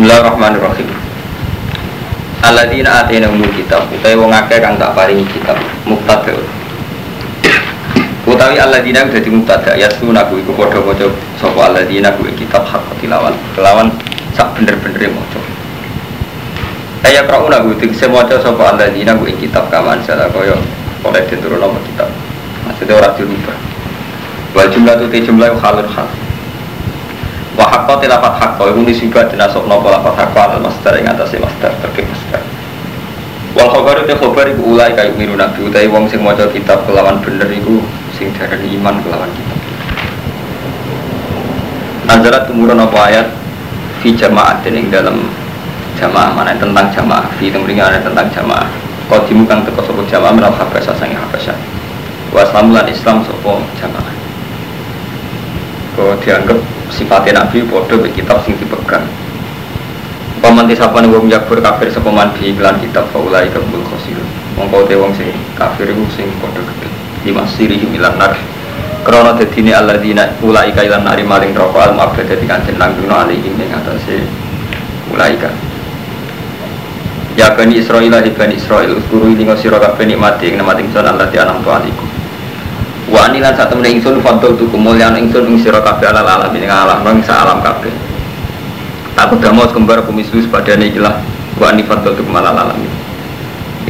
Bismillahirrahmanirrahim. Alladzina atina umul kitab utawi wong akeh kang tak paringi kitab mubtada. Utawi alladzina dadi mubtada ya sunaku iku padha maca sapa alladzina kuwi kitab hak tilawan. Kelawan sak bener-benere maca. Kaya krauna kuwi tegese maca sapa alladzina kuwi kitab kaman salah kaya oleh diturun apa kitab. Maksudnya ora dirubah. Wal jumlah tu jumlah halur hal. Wa haqqa tilafat haqqa iku nisibah dinasab napa lafat haqqa al masdar ing atase masdar terkait masdar. Wal khabaru te khabar iku ulai kayu miru nabi. Utawi wong sing maca kitab kelawan bener iku sing darani iman kelawan kitab. Nazarat tumurun apa ayat? Fi jamaah ing dalam jamaah mana tentang jamaah. Fi temringan tentang jamaah. Kau kang teko sapa jamaah menal habasa sange habasa wa islamulan islam sapa jamaah kau dianggap sifatnya Nabi bodoh kitab sing dipegang. Paman nih wong yakfur kafir sepaman di iklan kitab faulai kebul khosir Mongkau te wong sing kafir iku sing bodoh gede Lima siri milan nar. Krono dedini Allah dina ulai kailan nari maling rokok al mu'abad Jadi kancin langguno alihim yang atasnya ulai kan Ya Bani Israel di Bani Israel Guru ini ngosiro kabeh nikmati nikmati insan Allah di alam tualiku Wa anilan saat temen ingsun fadol tu kemuliaan ingsun ing sira kabeh alal alam ing alam nang sa alam kabeh. Aku damo kembar kumisus padane ikilah wa ani fadol tu kemalal alam.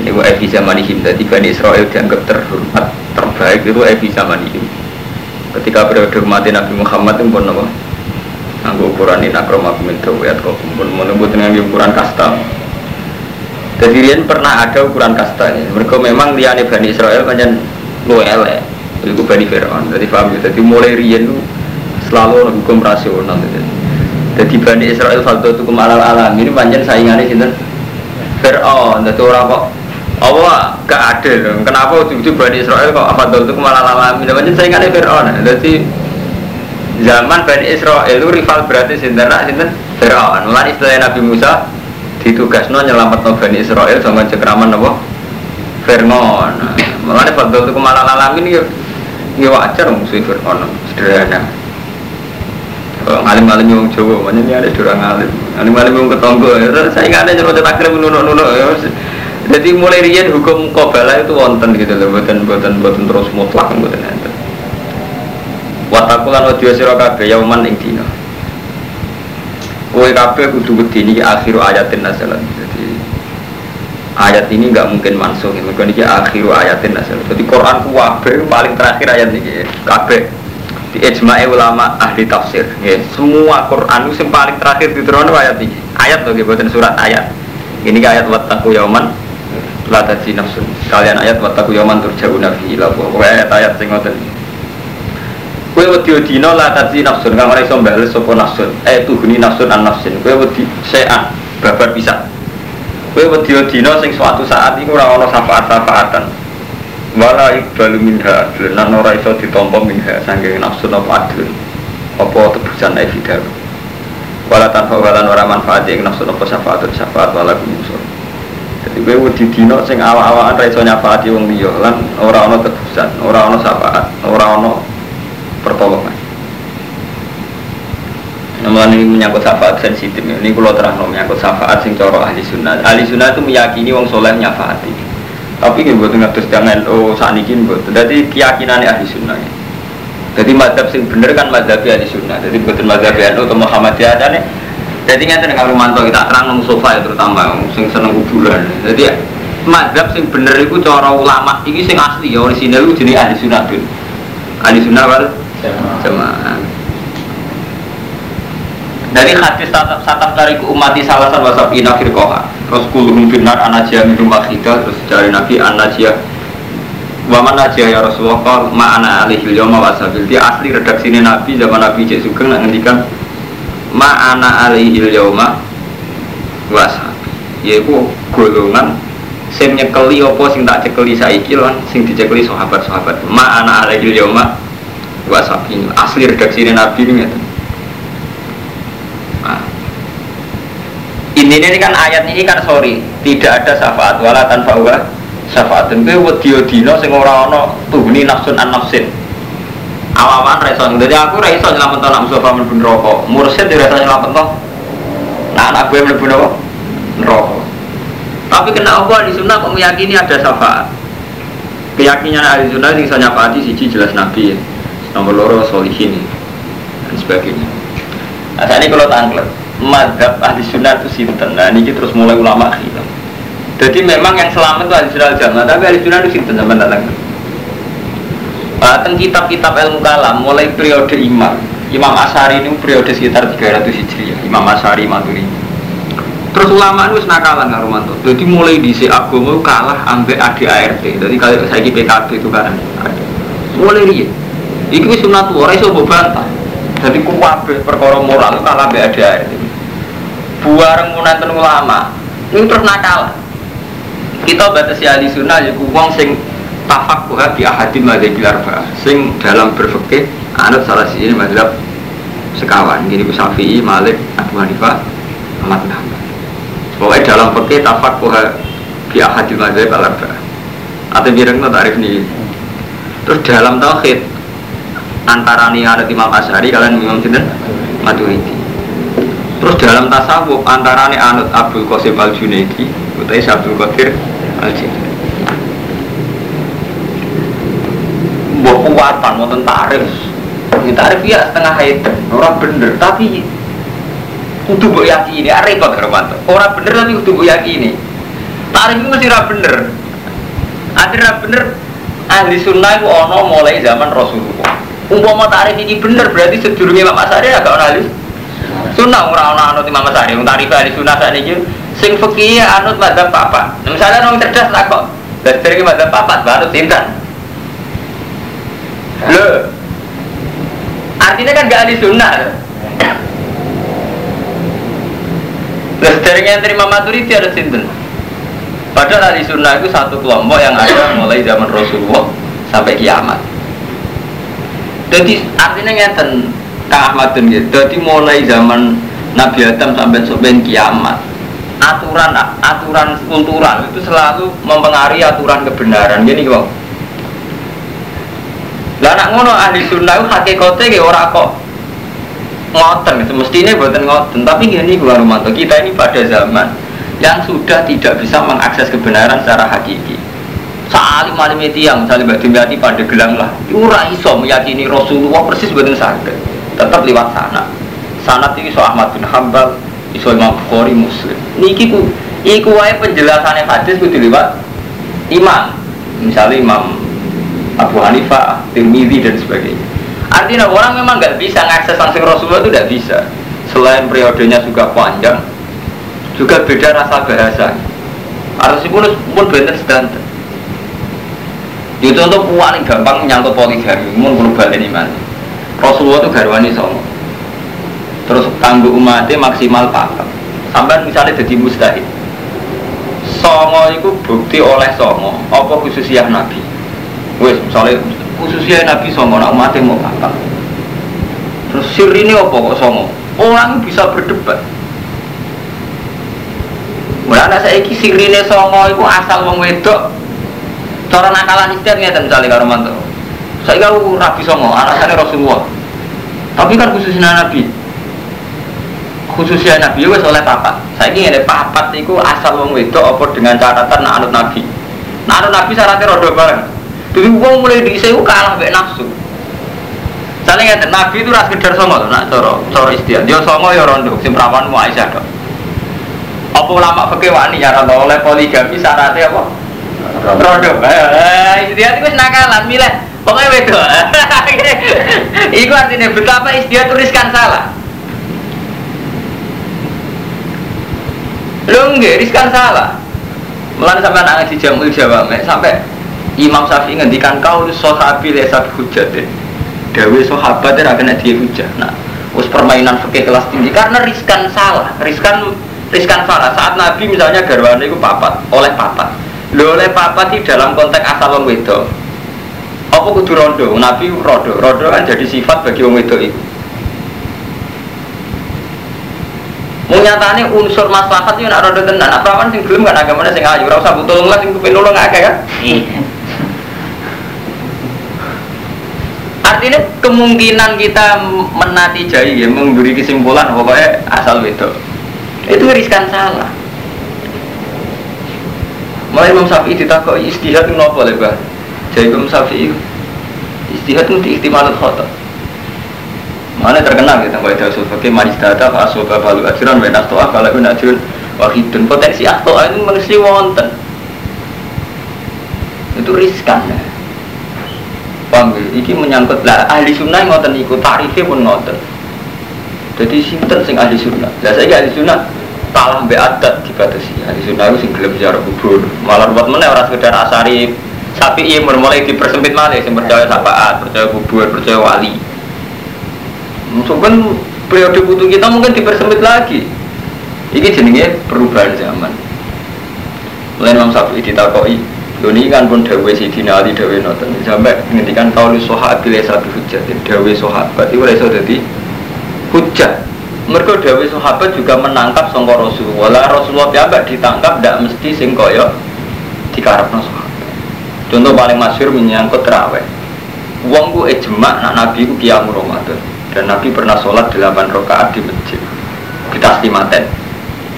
Ini wa evi zamanihim dadi Bani Israel dianggap terhormat terbaik itu evi zamanihim. Ketika periode mati Nabi Muhammad itu pun apa? Anggo ukuran ini akromakum min dawiyat kok pun menunggu dengan ukuran kasta. Jadi pernah ada ukuran kasta ini. Mereka memang liane Bani Israel banyak lu elek itu Bani Fir'aun jadi paham ya? Jadi mulai rian itu selalu ada hukum rasional jadi, jadi Bani Israel faldo itu kemalal alam ini panjang saingannya sini Fir'aun jadi orang kok Allah gak adil. Kenapa ujung-ujung Bani Israel kok apa itu kemalal alam? Ini panjang saingannya Fir'aun. Jadi zaman Bani Israel itu rival berarti sinten sinten? Fir'aun. Mulai istilah Nabi Musa ditugasno nyelamat Bani Israel sama cekraman apa? Fir'aun. Fadl itu kemalal alam ini ya wajar musuh Fir'aun sederhana. Kalau ngalim-ngalim yang Jawa, mana ini ada curang ngalim. Ngalim-ngalim yang ketonggo, ya, saya nggak ada cerita takrib nunuk-nunuk ya jadi mulai rian hukum kobala itu wonten gitu loh, buatan buatan terus mutlak buatan enten. Watakulan audio siro kabe yauman ing dino kue kabe kudu wedi ini akhir ayatin nasalan jadi ayat ini nggak mungkin mansuh ini ini akhir ayatin nasal jadi Quran kuwabe paling terakhir ayat ini kabe di ijma'i ulama ahli tafsir. Ya. semua Quran itu yang paling terakhir di turun ayat ini ayat loh buatan surat ayat. Ini ayat wattaku yauman la taji nafsun. Kalian ayat wattaku yauman turja'una fi ila ayat ayat sing ngoten Kue wedi dino la taji nafsun kang ora iso mbales sapa nafsun. Eh tuhuni nafsun an nafsin. Kue wedi sean babar bisa Kowe wedi dina sing suatu saat iku ora ana syafaat-syafaatan. Wala iqbalu minha adlun lan ora iso ditampa minha saking nafsu napa adlun. Apa tebusan evidar. Wala tanfa walan ora manfaat ing nafsu napa syafaat syafaat wala kumusur. Jadi kowe wedi dina sing awak-awakan ra iso nyafaati wong liya lan ora ana tebusan, ora ana syafaat, ora ana pertolongan. Namun ini menyangkut syafaat sensitif. Ini kalau terang menyangkut syafaat sing coro ahli sunnah. Ahli sunnah itu meyakini wong soleh nyafaati. Tapi ini buat ngatus jangan oh saat ini buat. Jadi keyakinan ahli sunnah. Jadi madhab sing bener kan madhab ahli sunnah. Jadi bukan madhab NU atau Muhammadiyah aja nih. Jadi nggak tahu kalau mantau kita terang nong sofa ya terutama sing seneng kuburan. Jadi madhab sing bener itu cara ulama. Ini sing asli ya orisinal itu jadi ahli sunnah tuh. Ahli sunnah wal jamaah. Dari hadis satap dari umati salasan wasab ina firkoha Terus kuluhum finar anajiyah minum wakhidah Terus dari Nabi anajiyah Waman najiyah ya Rasulullah? Kal ma'ana alihil yoma wasabil Dia asli redaksi ini Nabi zaman Nabi Cik Sugeng Nak ngendikan Ma'ana alihil yoma wasabil Yaitu golongan Sing nyekeli apa sing tak cekeli saiki lan Sing dicekeli sahabat-sahabat. Ma'ana alihil yoma wasabil Asli redaksi ini Nabi ini ini ini kan ayat ini kan sorry. Tidak ada syafaat. Wala tanpa wa syafaat gue wedi dino sing ora ana tuhni nafsun an nafsin. Awaman reso jadi aku reso nyelamet nak Mustafa men rokok mursyid ya reso nyelamet to nah anak gue mlebu neraka? Tapi kena apa? Di sunnah kok meyakini ada syafaat. Keyakinan ahli sunnah yang saya nyapati siji jelas nabi nomor loro solihin dan sebagainya. Nah saat ini kalau tangklet madhab ahli sunnah itu sinten nah ini terus mulai ulama kita jadi memang yang selamat itu ahli sunnah jamaah tapi ahli sunnah itu sinten zaman datang Bahkan kitab-kitab ilmu kalam mulai periode imam Imam Asari ini periode sekitar 300 Hijriah Imam Asari Maturi Terus ulama itu nakalan karo mantu. Jadi mulai di si agama kalah ambek ADART. Jadi kalau saya di PKB itu kan ada. Mulai dia. Iki sunat ora iso mbok bantah. Jadi kuwabe perkara moral kalah ambek ADART. Buareng munanten ulama. Ini terus nakal. Kita batasi ahli sunnah ya wong sing tafak buha bi ahadi madzhabil sing dalam berfikih anut salah siji mazhab sekawan gini Syafi'i, Malik, Abu Hanifah, Ahmad bin. Pokoknya dalam fikih tafak buha bi ahadi madzhab al arba. Atau bireng tarif nih. Terus dalam tauhid antara nih ada Imam Asyari kalian Imam Sinten Maturidi. Terus dalam tasawuf antara nih anut Abdul Qasim Al Junaidi, utai Abdul Qadir Al Junaidi. buat kuatan mau tarif ini ya setengah hater orang bener tapi kudu mbok yakini ah, repot Romanto orang bener tapi kudu mbok yakini. Tarif itu masih ra bener akhirnya bener ahli sunnah itu ono mulai zaman Rasulullah. Umpama tarif ini bener berarti sedurungnya Imam Asari agak ahli sunnah orang ono anut Imam Asari yang tarif ahli sunnah ini sing fikih anut madzhab papat misalnya orang cerdas tak kok dari madzhab papat baru tindak Loh, artinya kan gak ahli sunnah. Terus dari yang terima maturiti ada sinten. Padahal ahli sunnah itu satu kelompok yang ada mulai zaman Rasulullah sampai kiamat. Jadi artinya ngeten Kang gitu. Jadi mulai zaman Nabi Adam sampai sampai kiamat aturan aturan kultural itu selalu mempengaruhi aturan kebenaran. Gini kok lah nak ngono ahli sunnah itu hakikatnya kayak orang kok ngoten. Itu mestinya buatan ngoten tapi gini gua Romanto kita ini pada zaman yang sudah tidak bisa mengakses kebenaran secara hakiki. Salim alim itu yang mbak Dimyati pada gelang lah ura iso meyakini Rasulullah persis buatan sakit tetap lewat sana sanat ini so Ahmad bin Hambal iso Imam Bukhari Muslim niki ku iku wae penjelasannya hadis kudu lewat imam misalnya Imam Abu Hanifah, Tirmidzi dan sebagainya. Artinya orang memang nggak bisa mengakses langsung Rasulullah itu tidak bisa. Selain periodenya juga panjang, juga beda rasa bahasa. Harus pun pun benar standar. Itu untuk paling gampang menyangkut poligami, mun perlu balik iman. Rasulullah itu garwani songo. Terus tangguh umatnya maksimal pakem. Sampai misalnya jadi mustahil. Songo itu bukti oleh songo, apa khususnya Nabi Wes misalnya khususnya Nabi Songo nak mati mau apa? Terus sir ini apa kok Songo? Orang bisa berdebat. Mulai saya iki sirine Songo itu asal wong wedok. Cara nakalan ngeten misalnya karo mantu. Saya kau Nabi Songo, alasannya Rasulullah. Tapi kan khususnya Nabi. Khususnya Nabi wes oleh papat. Saya ingin ada papat itu asal wong wedok apa dengan catatan nak anut Nabi. Nak anut Nabi syaratnya rodo bareng. Jadi uang mulai di saya kalah be nafsu. Saling ngerti Nabi itu ras kedar songo nak coro coro istiak. Dia songo ya rondo, sim perawan mu Aisyah dok. Apa ulama fakih wani ya rondo oleh poligami syaratnya apa? Rondo. Eh, istiak itu nakalan milih. Pokoknya bedo. Iku artinya betapa istiak tuliskan salah. Lu enggak, riskan salah. Mulai sampai anak ngaji jamul jawab, sampai Imam Syafi'i ngendikan kau sahabi lesat hujatin. Dewi sahabat itu akan dia hujah. Nah, us permainan fikih kelas tinggi karena riskan salah, riskan riskan salah. Saat Nabi misalnya garwane itu papat, oleh papat. Lo oleh papat di dalam konteks asal wong wedo. Apa kudu rondo? Nabi rondo. Rondo kan jadi sifat bagi wong wedo itu. Munyatane unsur maslahat itu nak rondo tenan. Apa kan sing gelem kan agamane sing ayu, ora usah butuh lah sing kepen nulung akeh kan. Iya. Artinya kemungkinan kita menati jai ya, memberi kesimpulan pokoknya asal itu. itu riskan salah Mulai Imam Syafi'i ditakoi istihad itu apa lebar Jadi Imam Syafi'i istihad itu diiktimalut khotob Mana terkenal gitu, kalau itu sebagai manis data, asoba balu ajaran, wenas toa, kalau pun ajaran wahidun potensi aktoa itu mesti wonten itu riskan ya. Ya? Ini menyangkut lah ahli sunnah ngoten ikut tarifnya pun ngoten. Jadi sinten sing ahli sunnah. Lah saya ahli sunnah kalah be adat dibatasi. Ahli sunnah itu sing gelem ziarah kubur. Malah buat mana orang sekedar asari sapi iya mulai dipersempit malah sing percaya sapaat, percaya kubur, percaya wali. Mungkin periode butuh kita mungkin dipersempit lagi. Ini jenenge perubahan zaman. Mulai Imam Syafi'i ditakoi, ini kan pun dawe si dina ali dawe noten sampai ngendikan kau lu sohat pilih satu hujat dawe sohabat itu iso jadi hujat mereka dawe sohabat juga menangkap songkor rasulullah rasulullah mbak ditangkap tidak mesti sing koyo dikarepno sahabat contoh paling masyur menyangkut terawih uang gue ejma nak nabi ku kiamu ramadan. Dan nabi pernah sholat 8 rakaat di masjid. Kita stimaten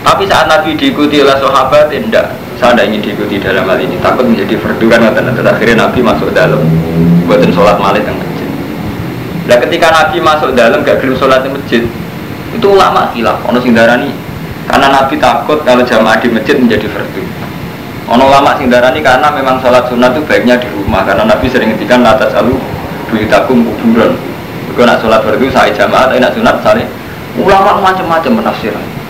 tapi saat nabi diikuti oleh sahabat tidak saya tidak ingin diikuti dalam hal ini takut menjadi fardu kan nanti akhirnya Nabi masuk dalam buatin sholat malam yang masjid. Nah ketika Nabi masuk dalam gak gelem sholat di masjid itu ulama hilaf ono sing darani karena Nabi takut kalau jamaah di masjid menjadi fardu ono ulama sing darani karena memang sholat sunnah itu baiknya di rumah karena Nabi sering ngendikan atas alu buitakum kuburan kalau nak sholat fardu saya jamaah tapi nak sunat saya ulama macam-macam menafsirkan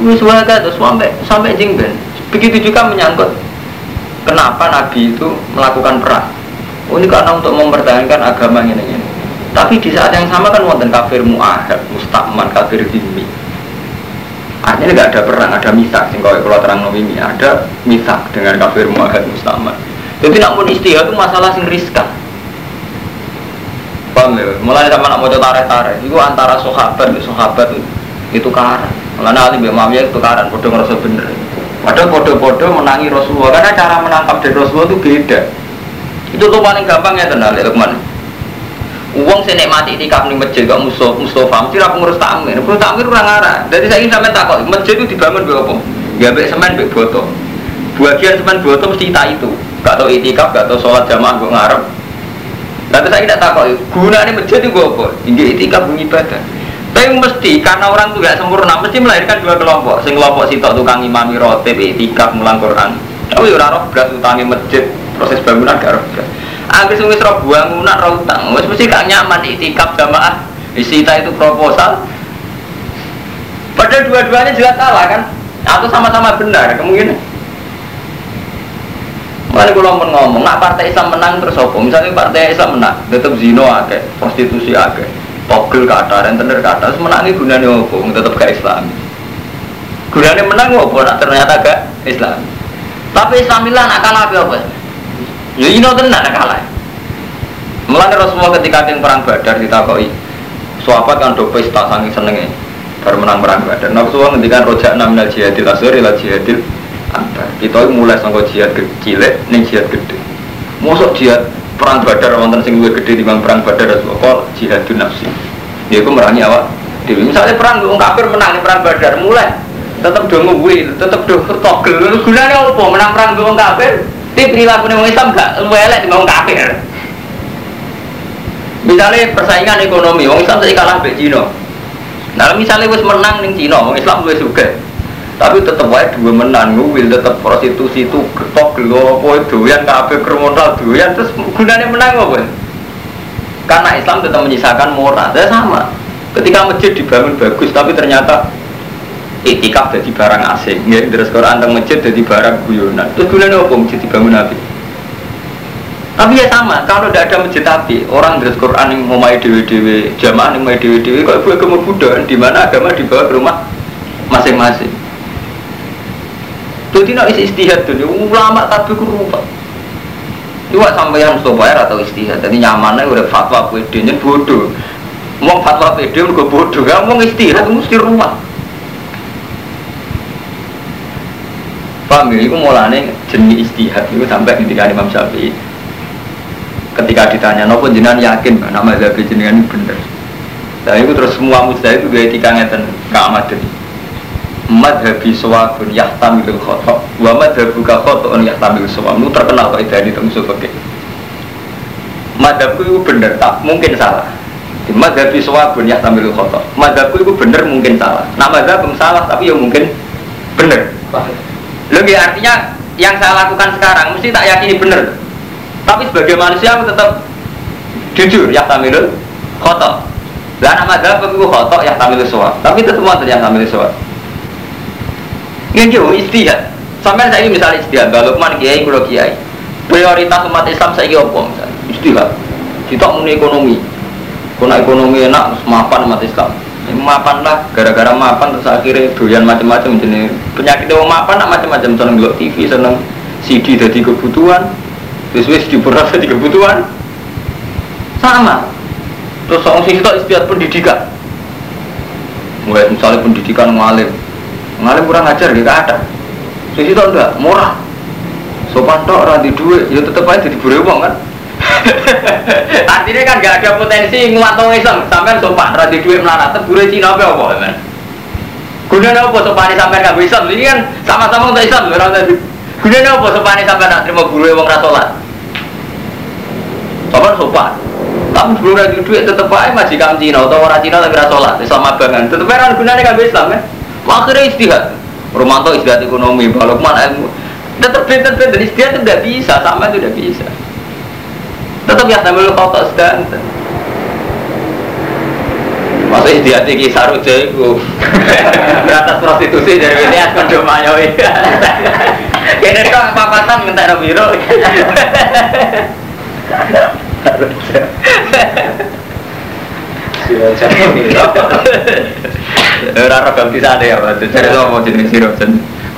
Wis terus sampai sampai jingben. Begitu juga menyangkut kenapa Nabi itu melakukan perang. Oh, ini karena untuk mempertahankan agama ini ini. Tapi di saat yang sama kan wonten kafir muahad, mustakman, kafir dimi. Artinya nggak ada perang, ada misak. Sing kalau terang ini ada misak dengan kafir muahad, mustakman. Jadi namun istihad itu masalah sing riskan. Paham ya? Mulai sama nak mau tarik-tarik, itu antara sahabat, sahabat itu karang. Karena Ali bin Muawiyah itu karan, bodoh ngerasa bener. Padahal bodoh-bodoh menangi Rasulullah karena cara menangkap dari Rasulullah itu beda. Itu tuh paling gampang ya tenang, ya Lukman. Uang sih nikmati itikaf nih masjid gak musuh Mustafa, mesti lah pengurus takmir. Pengurus takmir orang arah. Jadi saya ingin sampai takut, masjid itu dibangun be apa? Gak be semen be boto. Bagian semen boto mesti tak itu. Gak tau itikaf, gak tau sholat jamaah gue ngarep. Lalu saya tidak takut, gunanya masjid itu gue apa? Ini itikaf ibadah. Tapi mesti karena orang itu gak sempurna, mesti melahirkan dua kelompok. Sing kelompok sitok tukang imami rotib, itikaf mulang Quran. Tapi ora roh beras utangi masjid, proses bangunan gak roh beras. Sing wis roh bangunan roh utang, wis mesti gak nyaman itikaf jamaah. Isita itu proposal. Padahal dua-duanya juga salah kan? Atau sama-sama benar kemungkinan. Makanya kalau mau ngomong, nak partai Islam menang terus apa? Misalnya partai Islam menang, tetap zino akeh, prostitusi akeh togel kata dan tener kata menangi gunanya apa tetap ke Islam gunanya menang apa nak ternyata ke Islam tapi Islamilah nak kalah apa ya ini tenan kalah. Mulai Rasulullah ketika yang perang Badar ditakoi sahabat kan do pesta saking senengnya baru menang perang Badar. Nah Rasulullah ngendikan rojak naminal jihadil asur ila jihadil antar kita mulai sangka jihad kecil ning jihad gede Masuk jihad perang badar wonten sing luwih gede dibanding perang badar Rasulullah jihadun nafsi? Dia itu merangi awak dewi misalnya perang wong kafir menang perang badar mulai tetap do ngewil tetap do togel. Gunanya apa? Menang perang wong kafir di perilaku wong Islam gak luwih elek dibanding wong kafir. Misalnya persaingan ekonomi wong Islam saya kalah mbek Cina. Nah misalnya wis menang ning Cina wong Islam luwih sugih. Tapi tetap wae dua menang ngwil tetap prostitusi itu ketok gelo apa doyan kabeh kriminal doyan terus gunanya menang apa? Karena Islam tetap menyisakan moral. Saya sama. Ketika masjid dibangun bagus tapi ternyata etika jadi barang asing. Ya terus Quran tentang masjid jadi barang guyonan. Terus gunanya apa masjid dibangun nabi tapi ya sama kalau tidak ada masjid api orang terus Quran yang mau dewi dewi jamaah yang main dewi dewi kalau gue kemudian di mana agama dibawa ke rumah masing-masing? Jadi nak isi istihad tuh, ulama tapi ku rupa. Iwa sampai yang Mustafa atau istihad, jadi nyamannya udah fatwa jadi bodoh. Mau fatwa udah bodoh, ya mau istihad mesti rumah. Paham ya, itu mulanya jenis istihad. Itu sampai ketika Imam Syafi'i ketika ditanya nopo jenengan yakin nama Zabi jenengan bener. Nah itu terus semua mujtahid itu gaya etika ngeten keamadan. Madhabi sawabun yahtamilul khotok Wa madhabuka khotoun yahtamilul sawab Itu terkenal kok itu di usul fikih Madhabku itu bener tak mungkin salah. Madhabi sawabun yahtamilul khotok Madhabku itu bener mungkin salah. Nah madhab salah tapi ya mungkin bener Lebih artinya yang saya lakukan sekarang mesti tak yakini bener tapi sebagai manusia aku tetap jujur yahtamilul khotok lah anak madhab aku khotok yahtamilul sawab tapi tetap mau yahtamilul sawab ini yo istihad. Sampai saya misalnya istihad, Balukman kiai, kulo kiai. Prioritas umat Islam saya apa misalnya? Istihad. Kita mau ekonomi. Kuna ekonomi enak, mapan umat Islam. Ya, mapan lah, gara-gara mapan terus akhirnya doyan macam-macam jenis penyakit yang mapan nak macam-macam seneng ngelok TV, seneng CD jadi kebutuhan, wis diberat jadi kebutuhan, sama. Terus orang sisi itu istihad pendidikan, mulai misalnya pendidikan ngalim, Ngalim kurang ajar gak ada. Sisi itu enggak murah. Sopan tok ora di duit, ya tetep aja jadi wong kan. Artinya kan gak ada potensi nguatung Islam, sampai sopan di duit melarat, bure Cina apa apa kan. Gunanya apa sopan sampai gak Islam? Ini kan sama-sama untuk Islam orang tadi. Gunanya apa sopan sampai nak terima guru wong ra salat? Sopan sopan. Tapi sebelum di duit tetep aja majikan Cina atau orang Cina tapi ra salat, Islam abangan. Tetep aja gunanya kan Islam kan. Akhirnya istihad. Romanto istihad ekonomi, Balokman ilmu. Tetap beda beda istihad itu tidak bisa, sama itu tidak bisa. Tetap ya sambil kau tak sedang. Masa istihad ini saru jago. Beratas prostitusi dari lihat kondomayo Kini kok papatan minta biro. Ora ragam di sana ya, Pak. Cari sama mau jenis sirup.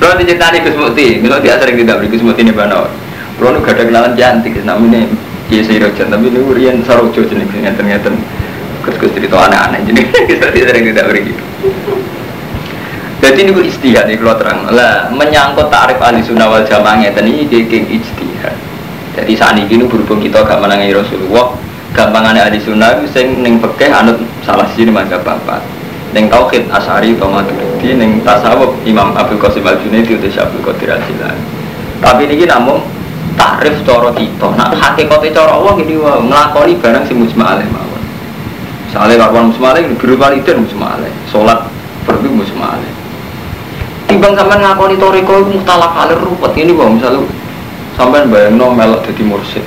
Kalau diceritani Gus Mukti, kalau dia sering tidak beri Gus Mukti nih Bano. Kalau gak ada kenalan cantik, namanya Iya sirup tapi ini Urian Sarojo jenis ngeten-ngeten. Gus-gus cerita aneh-aneh jenis, kita sering tidak beri gitu. Jadi ini istihad nih kalau terang. Lah menyangkut tarif ahli sunnah wal jamaah ngeten ini dia istihad. Jadi saat ini berhubung kita gak menangi Rasulullah, gampangannya ahli sunnah itu ning pekeh anut salah sini mazhab bapak neng tauhid asari atau maturidi neng tasawuf imam Abdul Qasim al Junaidi udah Abdul Qadir al Jilani tapi ini namun tarif coro kita. Nak hakikatnya coro Allah ini wah ngelakoni barang si mujma alaih mawon. Misalnya kawan mujma alaih biru walidin mujma alaih sholat perlu mujma alaih timbang sampai ngakoni toriko itu mutalak alir ruwet ini bang misalnya sampai bayang no melok jadi mursid.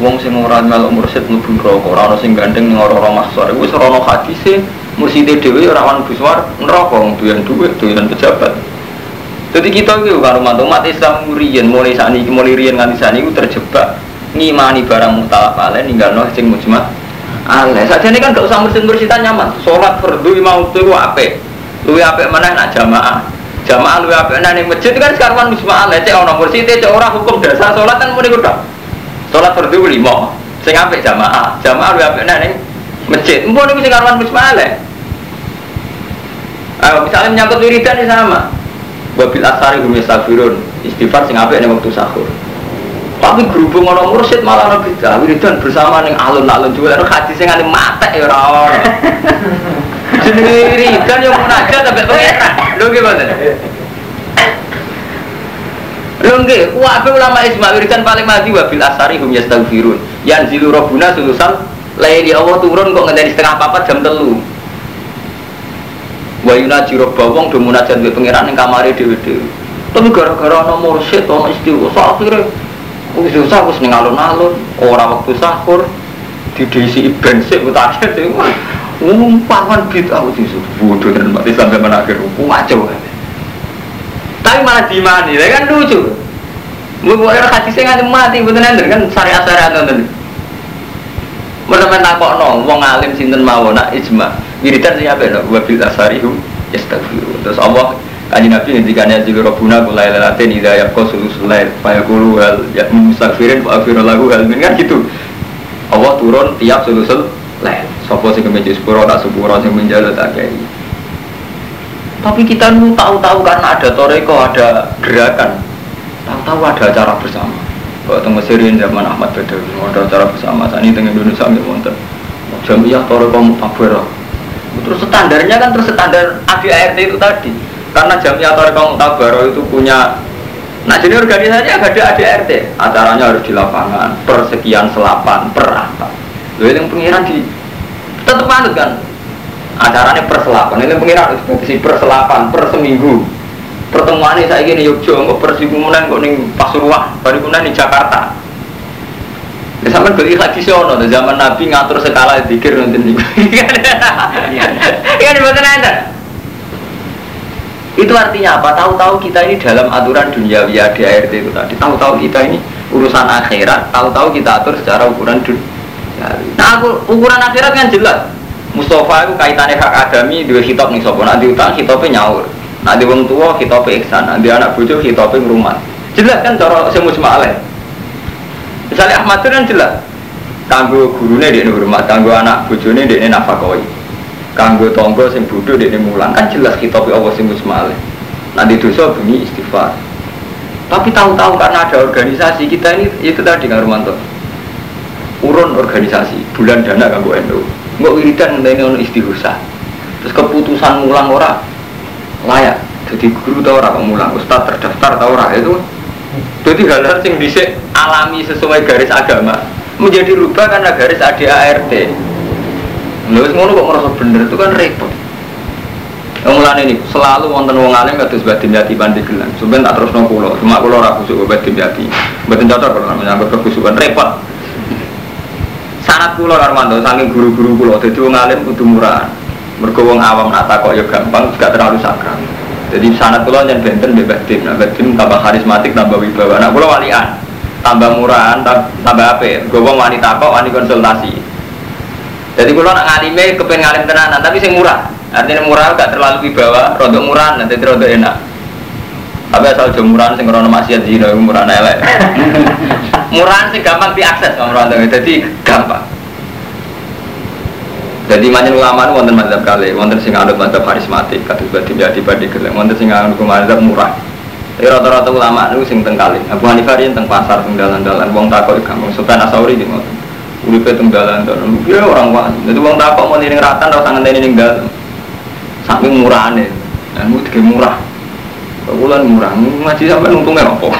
Wong sing ora melok mursid mlebu neraka ora ana sing gandeng ning ora-ora mahsar iku wis ora ana hadise murside dhewe ora wan buswar neraka wong duwe dhuwit duwe pejabat jadi kita itu kan umat umat Islam riyen mulai saat ini mulai riyen nganti saat ini terjebak ngimani barang mutalaf alaih ninggal noh sing mujma alaih saja ini kan gak usah mursid mursidan nyaman. Sholat fardu mau tuh ape luwe ape mana nak jamaah. Jamaah luwe ape nang masjid kan sekarang mujma alaih cek orang mursid cek orang hukum dasar sholat kan mulai udah Sholat fardu lima, sing apik jamaah, jamaah lu apik ning masjid. Mbok niku sing karuan musmale. Ayo misalnya menyangkut wiridan ini sama. Wabil asari hum yastafirun, istighfar sing apik ning waktu sahur. Tapi gerubung orang mursyid malah orang beda wiridan bersama ning alun-alun juga ada hadis sing ane mate ya ora ono. Jenenge wiridan yang munajat sampai pengetan. Lho gimana? Lho nggih, wae ulama ijma wiridan paling mati wa bil asari hum yastaghfirun. Yanzilu rabbuna sulusan laili Allah turun kok ngenteni setengah papat jam telu. Wa yunaji rabba wong do munajat mbek pangeran ning kamare dhewe-dhewe. Tapi gara-gara ana mursyid ana istighfar akhire wis susah wis ning alun-alun, ora waktu sahur didisi bensik utake umpan bid'ah itu bodoh dan mati sampai mana akhir kacau kan tapi malah dimani, ya kan lucu. Mau buat hadisnya nggak mati, betul nanti kan syariat syariat nanti. Mana main takok no, wong alim sinten mau nak ijma. Wiridan sih apa no, wabil asarihu yastaghfiru. Terus Allah kaji Nabi ketika nya jilu robuna kulai lelatin ida yakko sulusulai kulu hal ya mustaghfirin wa afiru lagu hal kan gitu. Allah turun tiap sulusul lain. Sopo sing kemeja sepuro tak sepuro sing menjaga tak tapi kita nu tahu-tahu karena ada toreko, ada gerakan, tahu-tahu ada acara bersama. Kalau tengah Mesirin zaman Ahmad Badawi, ada acara bersama. Saat ini tengah Indonesia nggak wonten. Jamiah toreko mutabara. Terus standarnya kan terus standar ADART itu tadi. Karena Jamiah Torikong Tabaro itu punya Nah jadi organisasi agak ada ADRT Acaranya harus di lapangan Persekian selapan, per apa. Lalu yang pengiran di Tetap manut kan? Acaranya per selapan Ini pengiran harus per selapan, per seminggu. Pertemuan ini saya gini Yogyo Kok per kok nih Pasuruan Baru di Jakarta Ya sama beli hadis ono zaman Nabi ngatur skala dikir nanti nih. Iya, bukan ada. Itu artinya apa? Tahu-tahu kita ini dalam aturan dunia via DART itu tadi. Tahu-tahu kita ini urusan akhirat. Tahu-tahu kita atur secara ukuran dunia. Nah, aku, ukuran akhirat kan jelas. Mustafa itu kaitannya hak adami dua hitop nih sopo. Nanti utang hitopnya nyaur. Nanti wong tua hitopnya iksan. Nanti anak bujuk hitopnya rumah. Jelas kan cara semus maleh. Misalnya Ahmad itu kan jelas. Kanggo gurunya dia hormat, kanggo anak bujune dia nafakoi. Kanggo tonggo sing bodho dekne mulang kan jelas kita Allah sing musmalih nanti dosa bunyi istighfar. Tapi tahu-tahu karena ada organisasi kita ini itu tadi Kang Romanto urun organisasi bulan dana kanggo endo. Nggak wiridan ini ono terus keputusan mulang ora layak. Jadi guru tau ora mulang? Ustaz terdaftar tau ora? Itu jadi hal-hal yang bisa alami sesuai garis agama menjadi rubah karena garis ADART Lalu ngono kok merasa bener itu kan repot. Yang ini selalu wonten wong alim kados batin pandi gelang. Sampeyan tak terusno kula, cuma kula ora khusuk batin yati. Mboten cocok kalau menyangkut kekhusukan repot. Sanat kula Armando saking guru-guru kula dadi wong alim kudu murah. Mergo awam nak takok ya gampang, gak terlalu sakral. Jadi sanat kula jan benten mbek batin, nah batin tambah karismatik, tambah wibawa. Nah kula walian, tambah murahan, tambah apik. Gue wanita kok wani konsultasi. Jadi kalau nak ngalime kepen ngalim tenanan, tapi sing murah. Artinya murah gak terlalu wibawa, rodok murah nanti rodok enak. Tapi asal jemuran sing krono maksiat zina murah elek. murahan sing gampang diakses sama orang jadi gampang. Jadi banyak ulama itu wonten madzhab kali, wonten sing anut madzhab karismatik, kados badi badi badi gelem, wonten sing anut madzhab murah. Tapi rata-rata ulama itu sing teng kali. Abu Hanifah teng pasar teng dalan-dalan, wong takok gampang. Sultan Asauri di ngoten. Uripe teng dalan dalan ya orang wah jadi wong takok mau niring ratan ora usah ngenteni ning dalan. Saking murahane. Dan mu dige murah. Bulan murah? Ngaji sampai untungnya apa?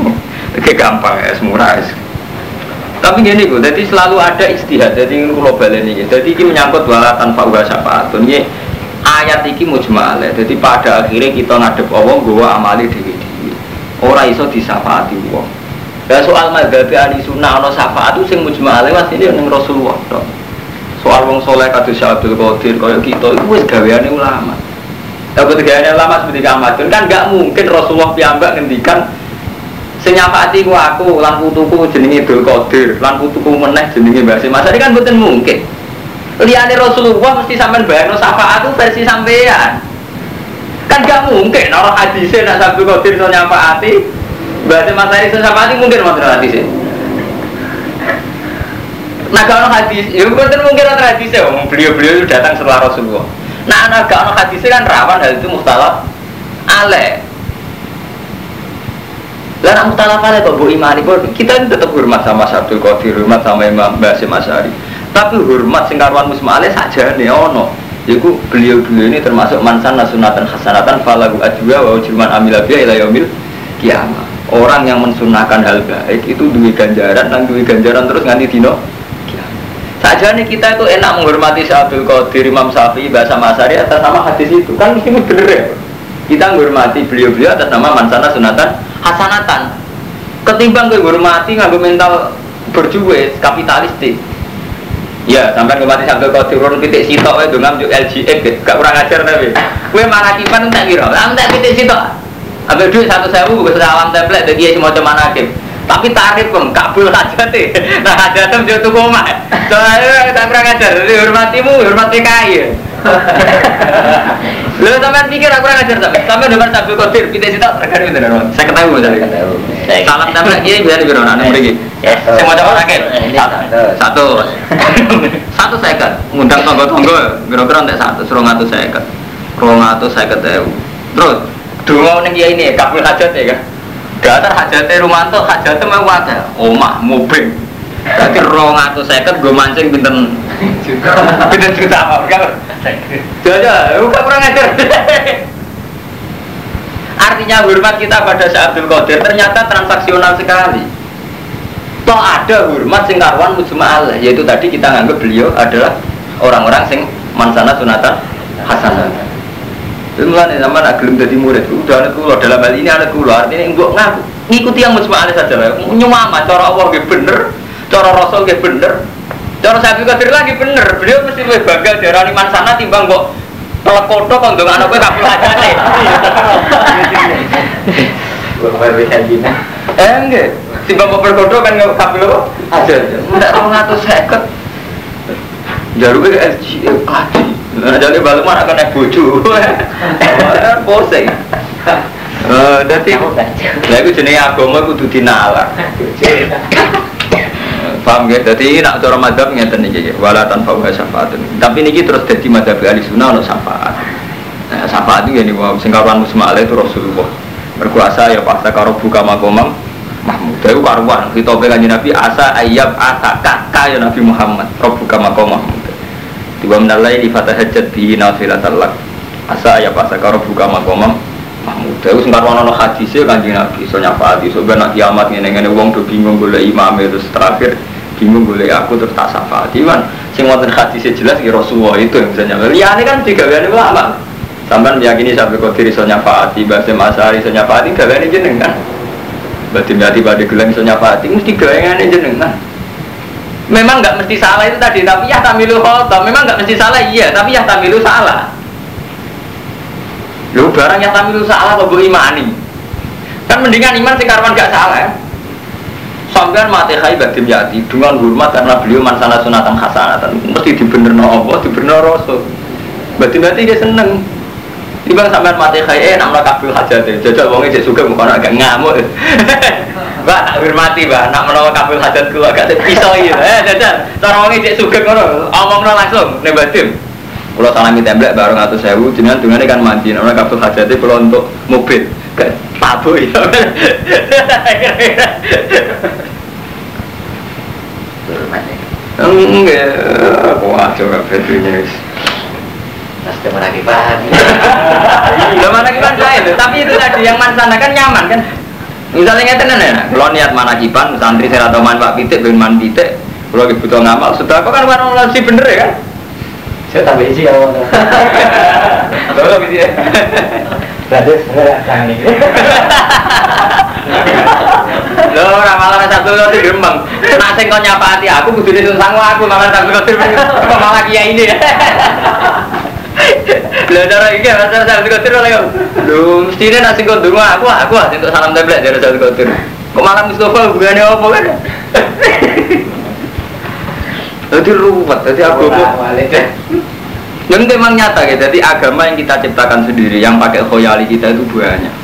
Oke gampang ya, murah es. Tapi gini gue, jadi selalu ada istihad. Jadi ini kalau balik ini, jadi ini menyangkut walatan fa'uha syafaatun. Ini ayat ini mujmal ya. Jadi pada akhirnya kita ngadep Allah, gue amali diri diri. Orang iso disafaati Allah. Ya soal madhabi ahli sunnah ana syafaat itu sing mujmal mas ini ning Rasulullah. Soal wong soleh kados Abdul Qadir kaya kita itu wis gaweane ulama. Tapi gaweane ulama seperti Ahmad kan gak mungkin Rasulullah piyambak ngendikan sing nyafaati ku aku lan putuku jenenge Abdul Qadir, lan putuku meneh jenenge Mbah Mas. Ini kan mboten mungkin. Liyane Rasulullah mesti sampean bayarno syafaat itu versi sampean. Kan gak mungkin orang hadisnya nak Abdul Qadir so nyafaati Bahasa materi sesama ini mungkin mau hadis ya. Nah kalau hadis, ya mungkin ada hadis ya. Beliau-beliau datang setelah Rasulullah. Nah anak kalau hadis kan rawan hal itu mustalaf ale. Lah nak mustalaf ale kok bu imani? Kita ini tetap hormat sama Sabtu Qadir, hormat sama Imam Basim Asyari. Tapi hormat singkarwan musmale saja nih ono. Yaitu beliau-beliau ini termasuk mansan nasunatan hasanatan falahu ajwa wa ujruman amilabiyah ila yaumil kiamat orang yang mensunahkan hal baik itu duit ganjaran dan duit ganjaran terus nganti dino saja nih kita itu enak menghormati Abdul Qadir Imam Syafi'i bahasa Masari atas nama hadis itu. Kan mesti bener ya? Kita menghormati beliau-beliau atas nama mansana sunatan hasanatan ketimbang menghormati nggak mental berjuwe kapitalistik Ya, sampai kemati sampai kau turun titik sitok itu ngambil LGX, gak kurang ajar tapi. Kue marah kipan tak kira, tak titik sitok. Ambil duit satu sewu gue salam template dari semua cuman hakim. Tapi tarif pun kabul aja deh. Nah aja tuh dia tuh koma. Soalnya tak pernah ngajar. Jadi hormatimu, hormat PKI. Lu sampai pikir aku kurang ajar sampai depan sambil kotir kita sih tak terkait itu dong. Saya ketemu tadi. Salam template ini bisa diberi orang begini. Saya mau coba lagi. Satu. Satu saya kan. Ngundang tonggo-tonggo. Kira-kira untuk satu. Suruh ngatu saya kan. Suruh ngatu saya ketemu. Terus Dungo ning ya ini kabul hajat ya kan. Dasar hajatnya Rumanto, hajatnya mau ada omah, mobil. Berarti rong atau seket gue mancing pinten pinten juta apa kan? Jaja, bukan kurang ajar. Artinya hormat kita pada Syekh Abdul Qadir ternyata transaksional sekali. Toh ada hormat sing karuan mujma'al, yaitu tadi kita nganggap beliau adalah orang-orang sing mansana sunatan hasanah. Itu mulai zaman gelem jadi murid, udah anak kulo dalam hal ini anak kulo artinya enggak ngaku ngikuti yang mujma'al saja lah. Nyumama cara Allah gak bener, cara Rasul gak bener, cara Syekh Abdul Qadir lagi bener. Beliau mesti lebih bangga darani mansana timbang kok telekoto kok ndong anak kowe kabul hajate. Eh enggak, timbang kok berkodo kan nggak kabul apa? Aja. Ndak 250. Jaruke LG kaji. Nah, jadi balu mana kan naik bojo. Posing. Eh, dadi lha iku jenenge agama kudu dinalar. Paham ya? Jadi nak cara madhab ngeten iki wala tanfa wa syafaatun. Tapi niki terus dadi madhab ahli sunnah ono syafaat. Nah, syafaat itu ya nih, sing karuan itu Rasulullah. Berkuasa ya pas karo buka makomam Mahmud. Itu karuan kita kanjeng Nabi asa ayab kakak ya Nabi Muhammad. Rabbuka maqam Mahmud. Tiba menalai di fatah hajat di nafilatal lak. Asa ayab asa karo buka makomam Mahmud. Itu sing karuan hadisnya kanjeng Nabi. So nyafaati so ben kiamat ngene-ngene wong do bingung golek imam terus terakhir bingung boleh aku terus tak syafaati kan sing wonten hadisnya jelas ya Rasulullah itu yang bisa nyampe. Liane kan kali ulama sampai meyakini sampai kau diri sonya faati bahasa masari sonya faati gaweane jenengan berarti berarti pada gelang sonya faati mesti gaweane jenengan memang nggak mesti salah itu tadi tapi ya tamilu khotob memang nggak mesti salah iya tapi ya tamilu salah. Lu barang yang tamilu salah kok imani? Kan mendingan iman sekarang nggak salah ya sampean mati khai badim yati dengan hormat karena beliau mansana sunatan hasanatan mesti dibenerno Allah dibenerno Rasul badim yati dia seneng. Tiba sampean mati khai eh namanya kabul hajat. Jajal wongnya cek suka bukan agak ngamuk. Mbak tak hormati mbak. Nak menawa kabul hajat kulo agak pisau gitu eh jajal. Cara wongnya cek suka ngono. Omongno langsung nih badim kalau salami templek baru ngatur sewu jenengan dengan kan mandi. Namanya kabul hajatnya kalau untuk mobil tabu ya Enggak, wah coba Fedrinya Nasdem lagi paham. Lah mana kipan saya tapi itu tadi yang mansana kan nyaman kan. Misalnya nggak tenan ya, kalau niat mana kipan, santri saya atau man pak pitik, ben man pitik, kalau lagi butuh ngamal, sudah kok kan warna sih bener ya kan? Saya tambah isi ya. Lalu gitu ya. Berarti sebenarnya jangan ini. Lho, ora malah satu kali gremeng. Nak sing kok nyapati aku kudu disungsang aku malah satu kali kok malah kiai ini. Lho cara iki masalah satu kali ora yo. Lho, mestine nak sing kok ndonga aku aku untuk salam tablet dari satu kali. Kok malah Mustafa hubungannya apa kan? Jadi ruwet, jadi agama. Yang memang nyata ya, jadi agama yang kita ciptakan sendiri, yang pakai khoyali kita itu buahnya.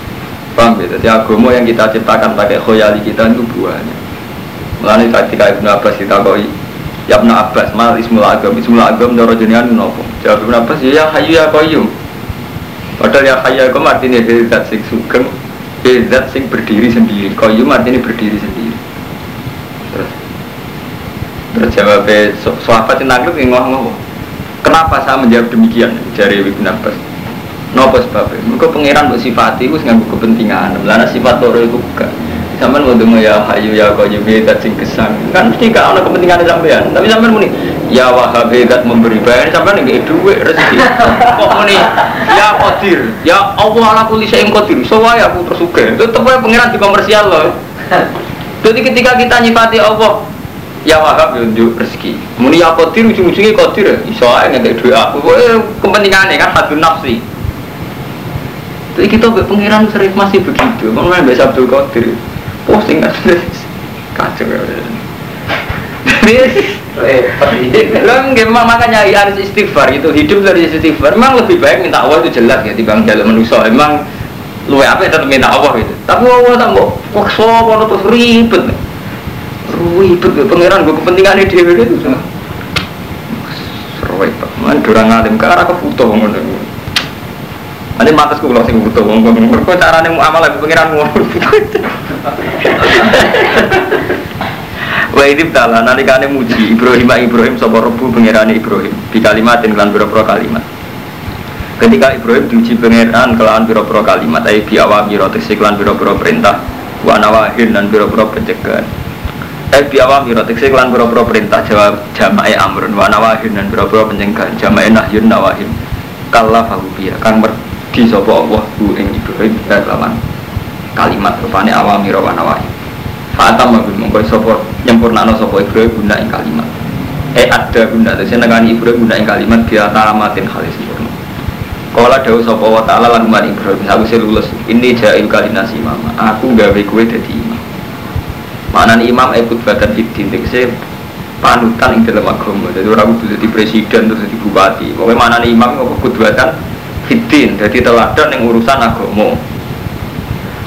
Paham ya? Jadi agama yang kita ciptakan pakai khoyali kita itu buahnya. Mulanya ketika Ibnu Abbas kita koi, ya Ibnu Abbas, mal ismul agam, ismul agam doro jenengan nopo. Jawab Ibnu Abbas, ya hayu ya koyum. Padahal ya hayu ya koyum artinya zat sing sugeng, zat sing berdiri sendiri. Koyum artinya berdiri sendiri. Terus, terus jawabnya, so, yang nangkep yang ngomong Kenapa saya menjawab demikian? Jari Ibn Abbas. Nopo sebabnya? Mereka pangeran buat sifati, itu nggak kepentingan. Melana sifat loro itu bukan. Sampai mau ya hayu ya kau jadi dat sing kesan. Kan mesti gak ada kepentingan sampean. Tapi sampai muni ya wahab dat memberi bayar sampai nih duit rezeki. Kok muni ya kodir, ya Allah ala kulli syai'in qadir. Soalnya aku tersuka. Itu tetap pangeran di komersial loh. Jadi ketika kita nyifati Allah, ya wahab ya unjuk rezeki. Muni ya kodir ujung-ujungnya kodir iso aja nggak duit aku. Eh kepentingannya kan hadun nafsi. Jadi kita pengiran sering masih begitu. Mana biasa Abdul Qadir posting kan kacau ya Lo memang makanya harus istighfar itu hidup dari istighfar. Memang lebih baik minta Allah itu jelas ya dibanding jalan manusia. Memang lu apa tetap minta Allah itu. Tapi Allah tak mau wakso kalau terus ribet ribet ya pangeran gue kepentingan ini dia itu itu man durang alim ke arah kebutuh ngono. Nanti matas gue langsung butuh wong mereka caranya mau amal lagi pangeran ngono Wa idib tala nalikane muji Ibrahim Ibrahim sapa rebu pangerane Ibrahim. Di kalimatin kelan pira-pira kalimat. Ketika Ibrahim diuji pangeran kelawan pira-pira kalimat ai bi awami tegese kelan pira-pira perintah wa nawahin dan pira-pira pencegahan. Ai bi awami tegese kelan pira-pira perintah jawab jamae amrun wa nawahin dan pira-pira pencegahan jamae nahyun nawahin. Kalla fahu biya kang mergi sapa Allah hu ing Ibrahim kelawan kalimat rupane awami wa nawahin. Fa'atam mabil mongko sapa nyempurnakno sapa Ibrahim guna ing kalimat. Eh ada guna tegese nekani Ibrahim guna ing kalimat biya tamatin halis sempurna. Kala dawu sapa wa ta'ala lan Ibrahim aku lulus ini jail kalinasi mama aku gawe kowe dadi imam Manan imam ikut badan fitin tegese panutan ing dalam agama. Jadi orang kudu jadi presiden terus jadi bupati. Pokoknya mana imam kok kudwatan fitin jadi teladan yang urusan agama.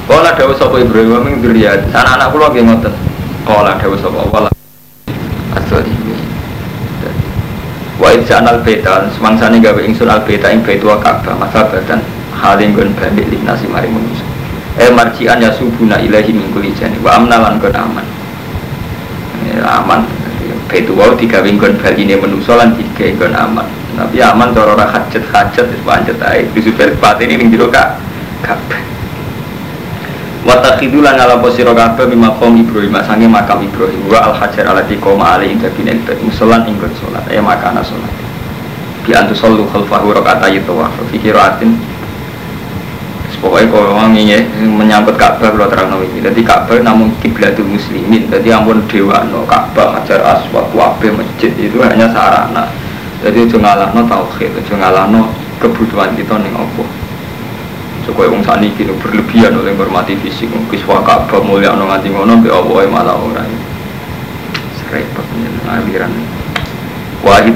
Kala dawu sapa Ibrahim ing dzurriyyat. Anak-anak kula nggih ngoten. Kala dawu sapa? Allah Asal wa idza anal beta semangsane gawe ingsun al beta ing baitu Ka'bah masa badan haling gon balik linasi mari manusa eh marjian ya subuna ilahi min kulli jani. Wa amnalan gon aman. Eh, aman. Baitu wau digawe gon baline manusa lan digawe gon aman. Tapi aman cara ora hajat hajat wis pancet ae. Bisu berpat ini ning jero Ka'bah Watakhidu lan ala posiro kabeh Ibrahim. Sange makam Ibrahim. Wa al hajar alati qoma ali dadi nek musolan ing salat. Ya makana salat. Bi antu sallu khalfahu rakaat ayat wa fi qiraatin pokoknya kalau orang ini menyambut Ka'bah kalau terang ini. Jadi Ka'bah namun kiblatul muslimin. Jadi ampun dewa no Ka'bah hajar aswad wabe masjid itu hanya sarana. Jadi jangan no tauhid jangan no kebutuhan kita nih Allah Supaya wong sani kini berlebihan oleh menghormati fisik. Kiswah Ka'bah mulia no nganti ngono Be Allah malah orang Serepot aliran Wahid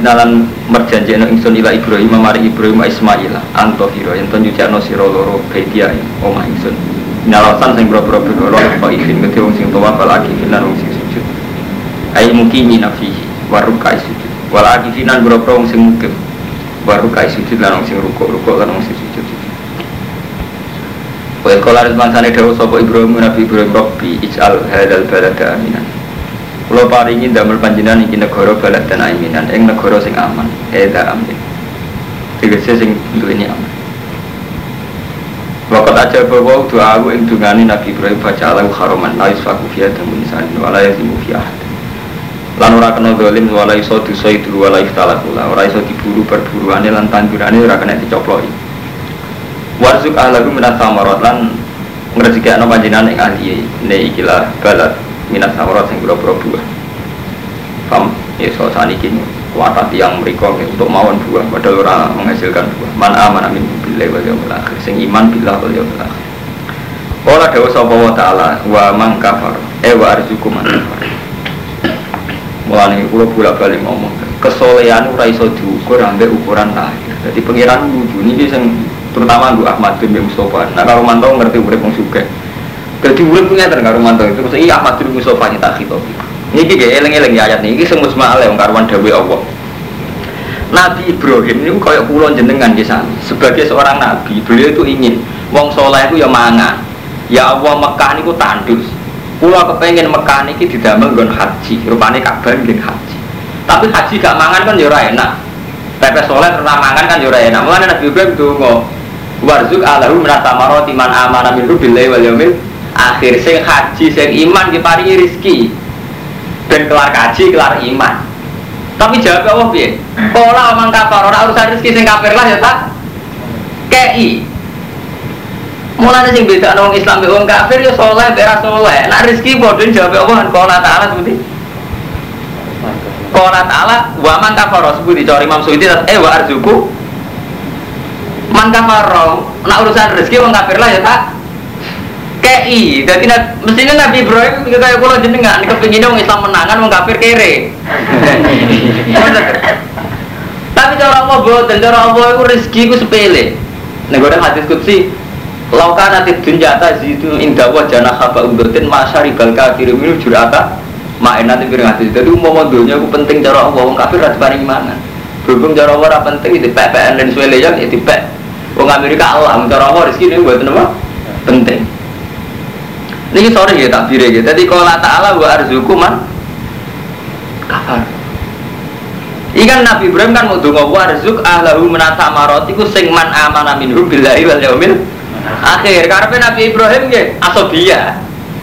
nalan merjanji no ingsun ila Ibrahim Mari Ibrahim Ismail Anto hiro yang tenju jakno siro loro Bedia Oma ingsun. Nalasan sing bro-bro bro Kau izin Ngerti wong sing towa Balaki finan wong sing sujud. Ayi mukimi nafihi Warukai sujud. Walaki finan bro-bro wong sing mukim Warukai sujud lan wong sing rukuk-rukuk lan wong sing sujud. Wa qala rizmansane dawuh sapa Ibrahim Nabi Ibrahim Rabbi ij'al hadzal balada aminan. Kula paringi damel panjenengan iki negara baladan aminan ing negara sing aman, eda amin. Tegese sing duweni aman. Wakat aja bahwa doa aku ing dungani Nabi Ibrahim baca alau haroman la yusfaku fiha damun insan wa la yazimu fiha lan ora kena dolim wala iso dosa itu wala iftalakula ora iso diburu perburuane lan tandurane ora kena dicoploki. Warzuk ahlahu minat samarot lan ngrezeki ana panjenengan ing ahli ne ikilah balad minat samarot sing pira-pira buah. Pam ya so saniki kuatat yang mereka untuk mawon buah padahal orang menghasilkan buah. Man aman amin billahi wal yaumil akhir. Sing iman billah wal yaumil akhir. Kala dawa sapa wa ta'ala wa man kafar. Eh wa arzuku man kafar. Mulane kula bolak-balik ngomong kesolehan ora iso diukur ambek ukuran lahir. Jadi pengiran lucu niki sing terutama Gu Ahmad bin Mustafa. Nah kalau mantau ngerti urip wong sugih jadi urip ter karo mantau itu terus iya Ahmad bin Mustafa nyata kita ini kayak eleng-eleng ya ayat ini semua semua yang karuan dawe Allah. Nabi Ibrahim ini kayak pulau jenengan di sana sebagai seorang nabi beliau itu ingin wong soleh itu ya mangan ya Allah Mekah ini ku tandus. Pulau kepengen Mekah ini didamel gon haji. Rupanya kabar gon haji. Tapi haji gak mangan kan ya enak. Pepe soleh pernah mangan kan ya enak. Mulanya Nabi Ibrahim tuh warzuk alahu menata maroti man amana minhu wal akhir sing haji sing iman diparingi rizki dan kelar kaji kelar iman. Tapi jawab Allah piye? Pola omong kafir ora urusan rizki sing kafir lah ya tak kei. Mulanya sing beda orang Islam wong kafir ya soleh beras soleh. Nak rizki bodoh jawab Allah kan kola taala seperti Kola taala wa man kafir seperti cari Imam Suyuti eh wa arzuku. Man kafaro nak urusan rezeki wong kafir lah ya tak kei jadi mestinya Nabi Ibrahim kayak pulau jenengan kepingin dong Islam menangan wong kafir kere. Tapi cara Allah dan cara Allah itu rezeki itu sepele. Gue hadis kutsi laukan nanti dunjata zitu indah wajah haba udotin masyaribal kafir minum jurata main nanti piring hadis. Jadi umum dunia itu penting cara Allah wong kafir paling mana berhubung cara Allah penting itu PPN dan yang itu PPN Wong Amerika Allah, cara apa rezeki ini buat apa? Penting. Ini sore ya tak bire gitu. Jadi kalau Taala wa arzuku man kafar. Ikan Nabi Ibrahim kan mau donga warzuk ahlahu menata marot iku sing man amana minhum billahi wal yaumil akhir. Karepe Nabi Ibrahim nggih asobia.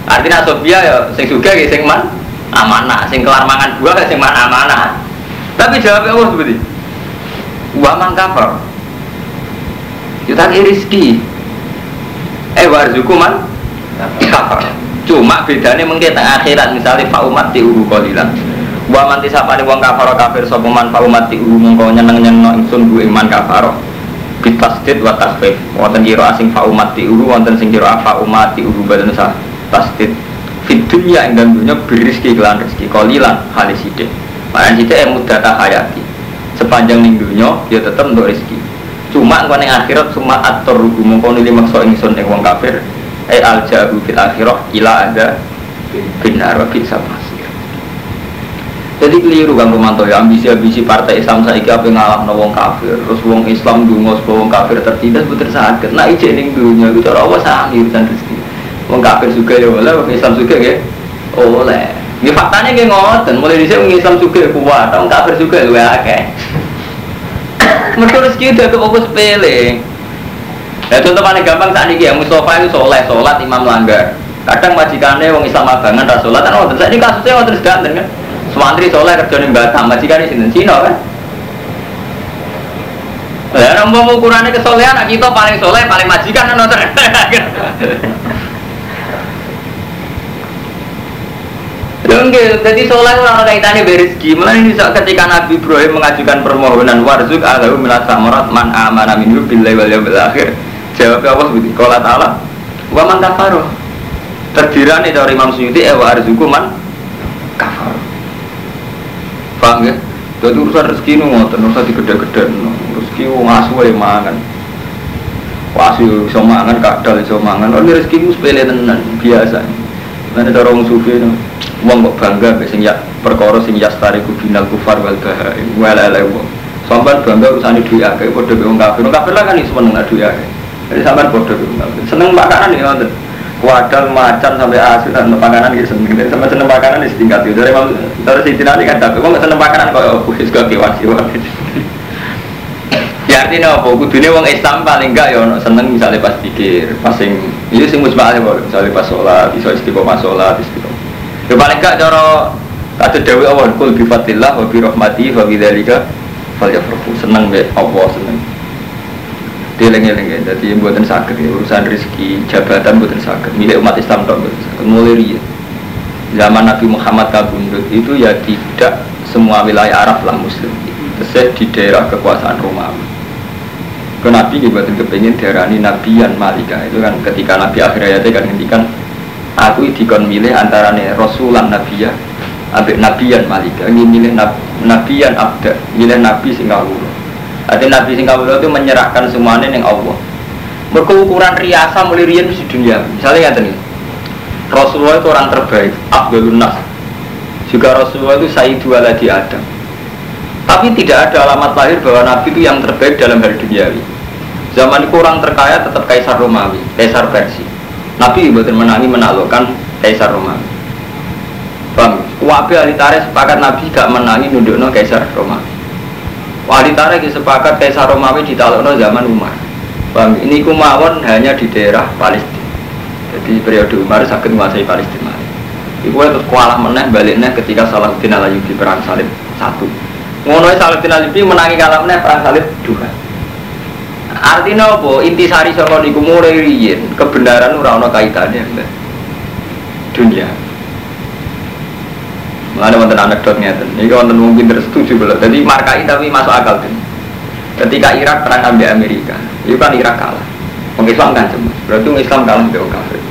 Artinya asobia ya sing sugih nggih sing man amanah, sing kelar mangan buah sing man amanah. Tapi jawabnya Allah seperti Wa man kafar. Kita rizki. Eh warzuku man. Cuma bedanya mungkin akhirat misalnya fa umat di uhu kolilan Wa manti sapane wong kafaro kafir sapa man fa umati mongko nyeneng-nyenengno ingsun bu iman kafaro. Bitasdid wa tasfif. Wonten kira asing fa umati uru wonten sing kira fa umati uru badan sah tasdid. Fit dunya ing berizki kelan rezeki kolilan halis. Makanya sithik yang mudah hayati. Sepanjang ning dunya ya tetep untuk rezeki. Cuma engko ning akhirat cuma atur rugu mongko nili maksa ingsun ing wong kafir. Eh al jabu fil akhirah ila ada binar wa bisa jadi keliru kan Romanto ya ambisi-ambisi partai Islam saya apa ngalah wong kafir. Terus wong Islam dungo wong kafir tertindas puter sakit nah ijek ning dunia itu cara Allah sami urusan rezeki. Wong kafir juga ya boleh wong Islam juga ya oleh. Ini faktanya kayak ngoten. Mulai di sini wong Islam juga kuat wong kafir juga luwe akeh. Mereka rezeki udah ke fokus sepele Ya contoh paling gampang saat ini ya Mustafa itu soleh, sholat imam langgar Kadang majikannya wong Islam abangan rasulat kan oh, Saat ini kasusnya terus ganteng kan Sumantri soleh kerja nih Batam, majikan di sini Cina kan. Ya, orang mau ukurannya kesolehan, kita paling soleh, paling majikan kan nonton. Enggak, jadi soleh orang kaitannya berizki. Mulai ini ketika Nabi Ibrahim mengajukan permohonan warzuk alahu minat samarat man amana minhu billahi wal yawmil akhir. Jawabnya Allah seperti wa man kafaroh. Terdirani dari Imam Suyuti eh wa arzuku man kafaroh. Paham ya? Jadi urusan rezeki ini ngoten, urusan digede-gede Rezeki wong asu ya mangan. Asu iso mangan, kadal iso mangan. Ini rezeki itu sepele tenan, biasa. Nanti cara orang sufi itu Wong kok bangga, sing ya perkara sing yastari kubinal kufar wal bahai Walala wong. Sampai bangga urusan duit akeh, bodoh wong kafir. Wong kafir lah kan iso meneng duit akeh Jadi sampai bodoh Seneng makanan ya ngoten wadal macan sampai asu dan makanan gitu seneng. Sama seneng makanan di setingkat itu. Dari dari sini nanti kan tapi kok seneng makanan kok? Aku sih gak kewan kewan ya artinya apa? Kudunya wong Islam paling enggak ya seneng misalnya pas pikir pas sing itu sing musbah aja misalnya pas sholat iso istiqomah sholat istiqomah. Ya paling enggak cara kata dewi awal kul bi rahmati wa bi seneng be Allah seneng Dileng-eleng jadi buatan sakit ya, urusan rezeki jabatan buatan sakit milik umat Islam dong buatan sakit mulai zaman Nabi Muhammad kabundut itu ya tidak semua wilayah Arab lah Muslim. Terus di daerah kekuasaan Romawi. Ke Nabi buatan kepingin daerah ini Nabian Malika. Itu kan ketika Nabi akhir ayatnya kan ngendikan aku dikon milih antara nih Rasulan Nabiya ambil Nabian Malika. Ini milih Nabian Abda milih Nabi Singapura Hati Nabi sing itu menyerahkan semuanya yang Allah. Mereka ukuran riasa mulai di dunia. Misalnya yang tadi, Rasulullah itu orang terbaik, Abdul Nas. Juga Rasulullah itu Sayyidu di Adam. Tapi tidak ada alamat lahir bahwa Nabi itu yang terbaik dalam hal duniawi. Zaman itu orang terkaya tetap Kaisar Romawi, Kaisar Persia. Nabi buatan menangi menaklukkan Kaisar Romawi. Bang, Wabi ahli sepakat Nabi gak menangi nundukno Kaisar Romawi. Wali tarik sepakat Kaisar Romawi di Talono zaman Umar. Bang, ini kumawon hanya di daerah Palestina. Jadi periode Umar sakit menguasai Palestina. Ibu itu kualah meneh baliknya ketika Salahuddin Alayubi perang salib satu. Ngono Salahuddin Alayubi menangi kalah meneh perang salib dua. Artinya apa? Intisari saka niku mulai riyin kebenaran ora ana kaitane dunia. Mengenai wonten anekdotnya itu, ini wonten mungkin tersetuju belum. Jadi markai tapi masuk akal kan. Ketika Irak perang ambil Amerika, itu kan Irak kalah. Orang Islam kan cuma, berarti orang Islam kalah ambil kafir.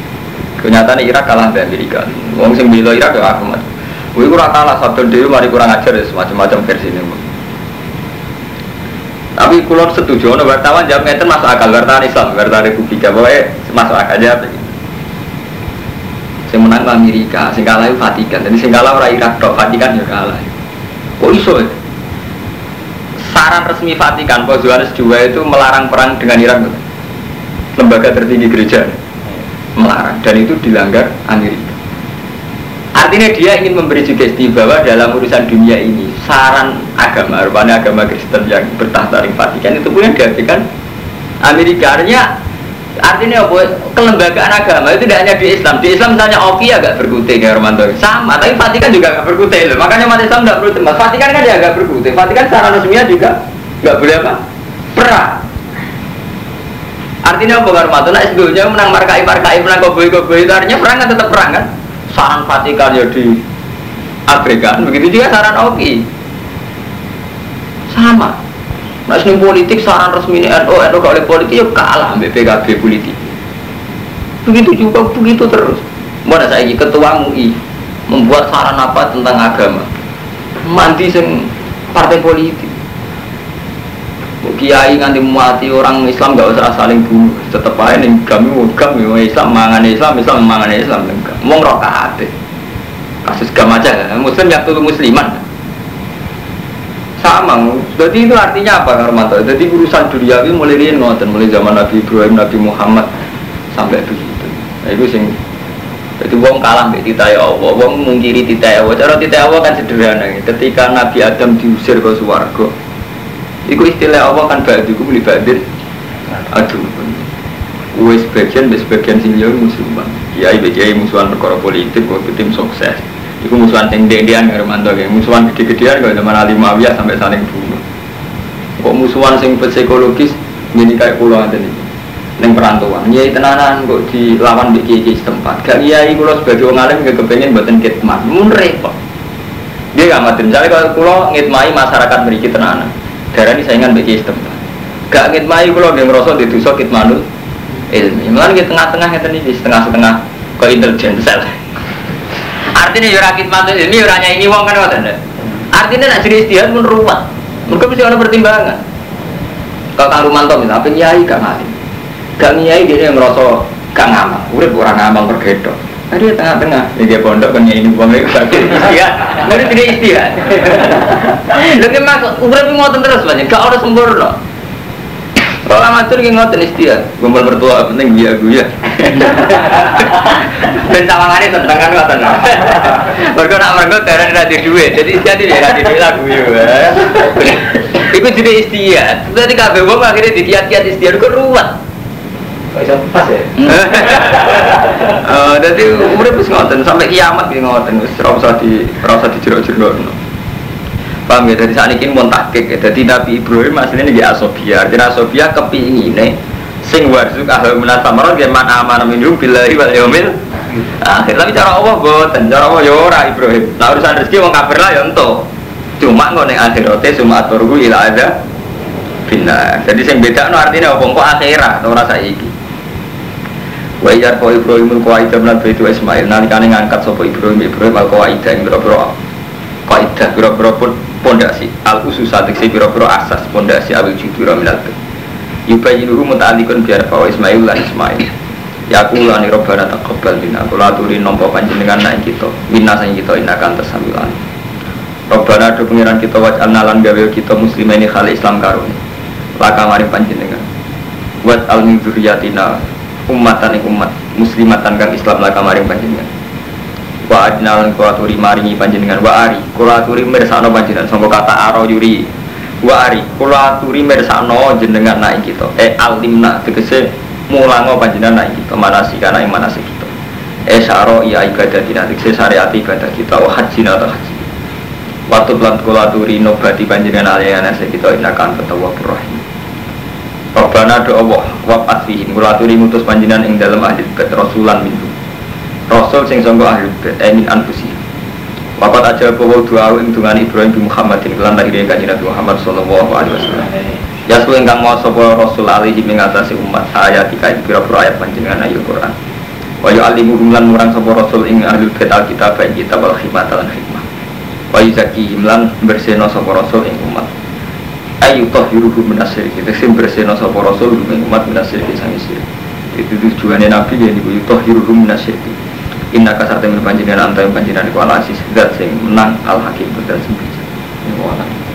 Kenyataan Irak kalah ambil Amerika. Orang sing bela Irak ya aku mat. Wih kurang kalah satu dewi mari kurang ajar ya semacam-macam versi ini. Tapi kulon setuju, no wartawan jawab ngeten masuk akal, wartawan Islam, wartawan Republika, pokoknya masuk akal aja. Sing menang Amerika, sing kalah itu Vatikan. Jadi sing kalah orang Irak dok, Vatikan ya kalah. Kok iso ya? Saran resmi Vatikan, Paus Yohanes II itu melarang perang dengan Irak. Lembaga tertinggi gereja melarang dan itu dilanggar Amerika. Artinya dia ingin memberi sugesti bahwa dalam urusan dunia ini saran agama, rupanya agama Kristen yang bertahta di Vatikan itu punya dihadirkan Amerika. Artinya artinya apa? Kelembagaan agama itu tidak hanya di Islam. Di Islam misalnya Oki agak berkutik ya Romanto. Sama, tapi Vatikan juga agak berkutik loh. Makanya umat Islam tidak perlu cemas. Vatikan kan dia agak berkutik. Vatikan secara resminya juga nggak boleh apa? Perang. Artinya apa Romanto? Nah, sebelumnya menang markai markai menang koboi koboi itu artinya perang kan tetap perang kan? Saran Vatikan ya di abaikan. Begitu juga saran Oki. Sama. Nah, politik saran resmi ini NU, NU oleh politik ya kalah ambil PKB politik. Begitu juga, begitu terus. Mana saya ketua MUI membuat saran apa tentang agama? Mandi sing partai politik. Kiai nganti mati orang Islam gak usah saling bunuh. Tetap aja nih kami kami Islam mangan Islam Islam mangan Islam. Mau ngerokok Kasus gam aja. Muslim yang tuh musliman sama jadi itu artinya apa Karmanto jadi urusan duniawi mulai ini ngoten mulai zaman Nabi Ibrahim Nabi Muhammad sampai begitu. Nah, itu sing jadi wong kalah mbek titai Allah. Wong mungkiri titai Allah. Cara titai Allah kan sederhana ketika Nabi Adam diusir ke suwargo itu istilah Allah kan ba'duku muli ba'din aduh. Wes sebagian sebagian sing yo musuhan. Kiai kiai musuhan perkara politik kok tim sukses Iku musuhan sing dendian karo mantu ya. Musuhan gede-gedean kalau zaman Ali Muawiyah sampai saling bunuh. Kok musuhan sing psikologis ini kayak pulau ada nih. Neng perantauan, nyai tenanan kok dilawan di kiai setempat. Gak kiai pulau sebagai orang alim gak kepengen buatan kitman, mun repot. Dia gak mati. Misalnya kalau pulau ngitmai masyarakat beri tenanan, darah ini saingan di kiai setempat. Gak ngitmai pulau dia merosot di dosa kitmanul ilmi. Di tengah-tengah itu nih, setengah-setengah ke intelijen sel. Artinya ya rakit ini orangnya ini wong kan ngoten. Artinya nak jadi istihad pun ruwet. Mereka mesti ada pertimbangan. Kalau Kang Rumanto misalnya, apa nyai gak ngalim, gak nyai dia yang merasa gak ngamal, udah orang ngamal bergedok. Nah dia tengah-tengah, ini dia pondok kan nyai ini buang lagi sakit istihad, nanti tidak istihad. Lalu mak, udah ngotot terus banyak, gak ada sempurna. Kalau amatir ki ngoten istiak, gumpal mertua penting dia gue ya. Ben sawangane tentang kan ngoten. Mergo nak mergo terang ra di duit, jadi istiak iki ra di duit lagu ya. Iku jadi istiak. Berarti kabeh wong akhirnya dikiat-kiat istiak kok ruwet. Kok iso pas ya? Jadi urip wis ngoten sampai kiamat ki ngoten wis ora usah di ora usah dijero-jero. Paham ya, dari saat ini mau takik ya. Jadi Nabi Ibrahim aslinya ini asobia. Jadi asobia kepingin sing warzuk ahli minat samarat dia man aman minum billahi wal yaumil akhir. Tapi cara Allah boten cara Allah ya ora Ibrahim. Nah urusan rezeki wong kafir lah ya ento cuma ngono ning akhirate cuma aturku ila ada bina jadi sing beda no artinya apa? Kok akhirat ora saiki. Wa iyar ko Ibrahim ko aida lan itu Ismail. Nalikane ngangkat sapa Ibrahim? Ibrahim al qaida ing boro-boro kaidah boro-boro pun pondasi. Al ususat si biro-biro asas pondasi awil judura minal yubayinuhu muta'alikun biar bahwa Ismail lan Ismail. Ya aku lani robbana taqabbal minna kula aturi nampa panjenengan naik kita. Minna sang kita inakan tersamilan robbana do pengiran kita waj'alna lan gawe kita muslimin khali Islam karun laka mari panjenengan. Buat al min umatan umat muslimatan kang Islam laka mari panjenengan wa adnalan kulaturi maringi panjenengan. Wa ari kulaturi mirsano panjenengan. Sangka kata aro yuri. Wa ari kulaturi mirsano jenengan naik kita. Eh alimna tegese mulango panjenengan naik kita. Manasi kana ing manasi kita. Eh saro iya ibadah dina tegese syariat ibadah kita. Wa haji atau haji. Waktu bulan kulaturi nobati panjenengan aliyana kita. Inakan ketawa rahim Rabbana do Allah wa fihim kulaturi mutus panjenengan ing dalam ahli bet rasulan mintu Rasul sing sangka ahli emin anfusi. Wakat aja bawa doa ing dungan Ibrahim bin Muhammadin lan lahir kanjeng Nabi Muhammad sallallahu alaihi wasallam. Ya suwe ingkang mau sapa Rasul alaihi ing atase umat ayat iki pira-pira ayat panjenengan ayat Quran. Wa yu'allimuhum lan murang sapa Rasul ing ahli kitab kitab kitab wal hikmah lan hikmah. Wa yuzakihim lan bersihna sapa Rasul ing umat. Ayu tahiruhu minasyirik. Sing bersihna sapa Rasul ing umat sang syirik. Itu tujuannya Nabi ya niku tahiruhu minasyirik. Inna kasar temen panjenengan antara panjenengan kuala asis Dat sing menang al hakim Dat sing bisa Ini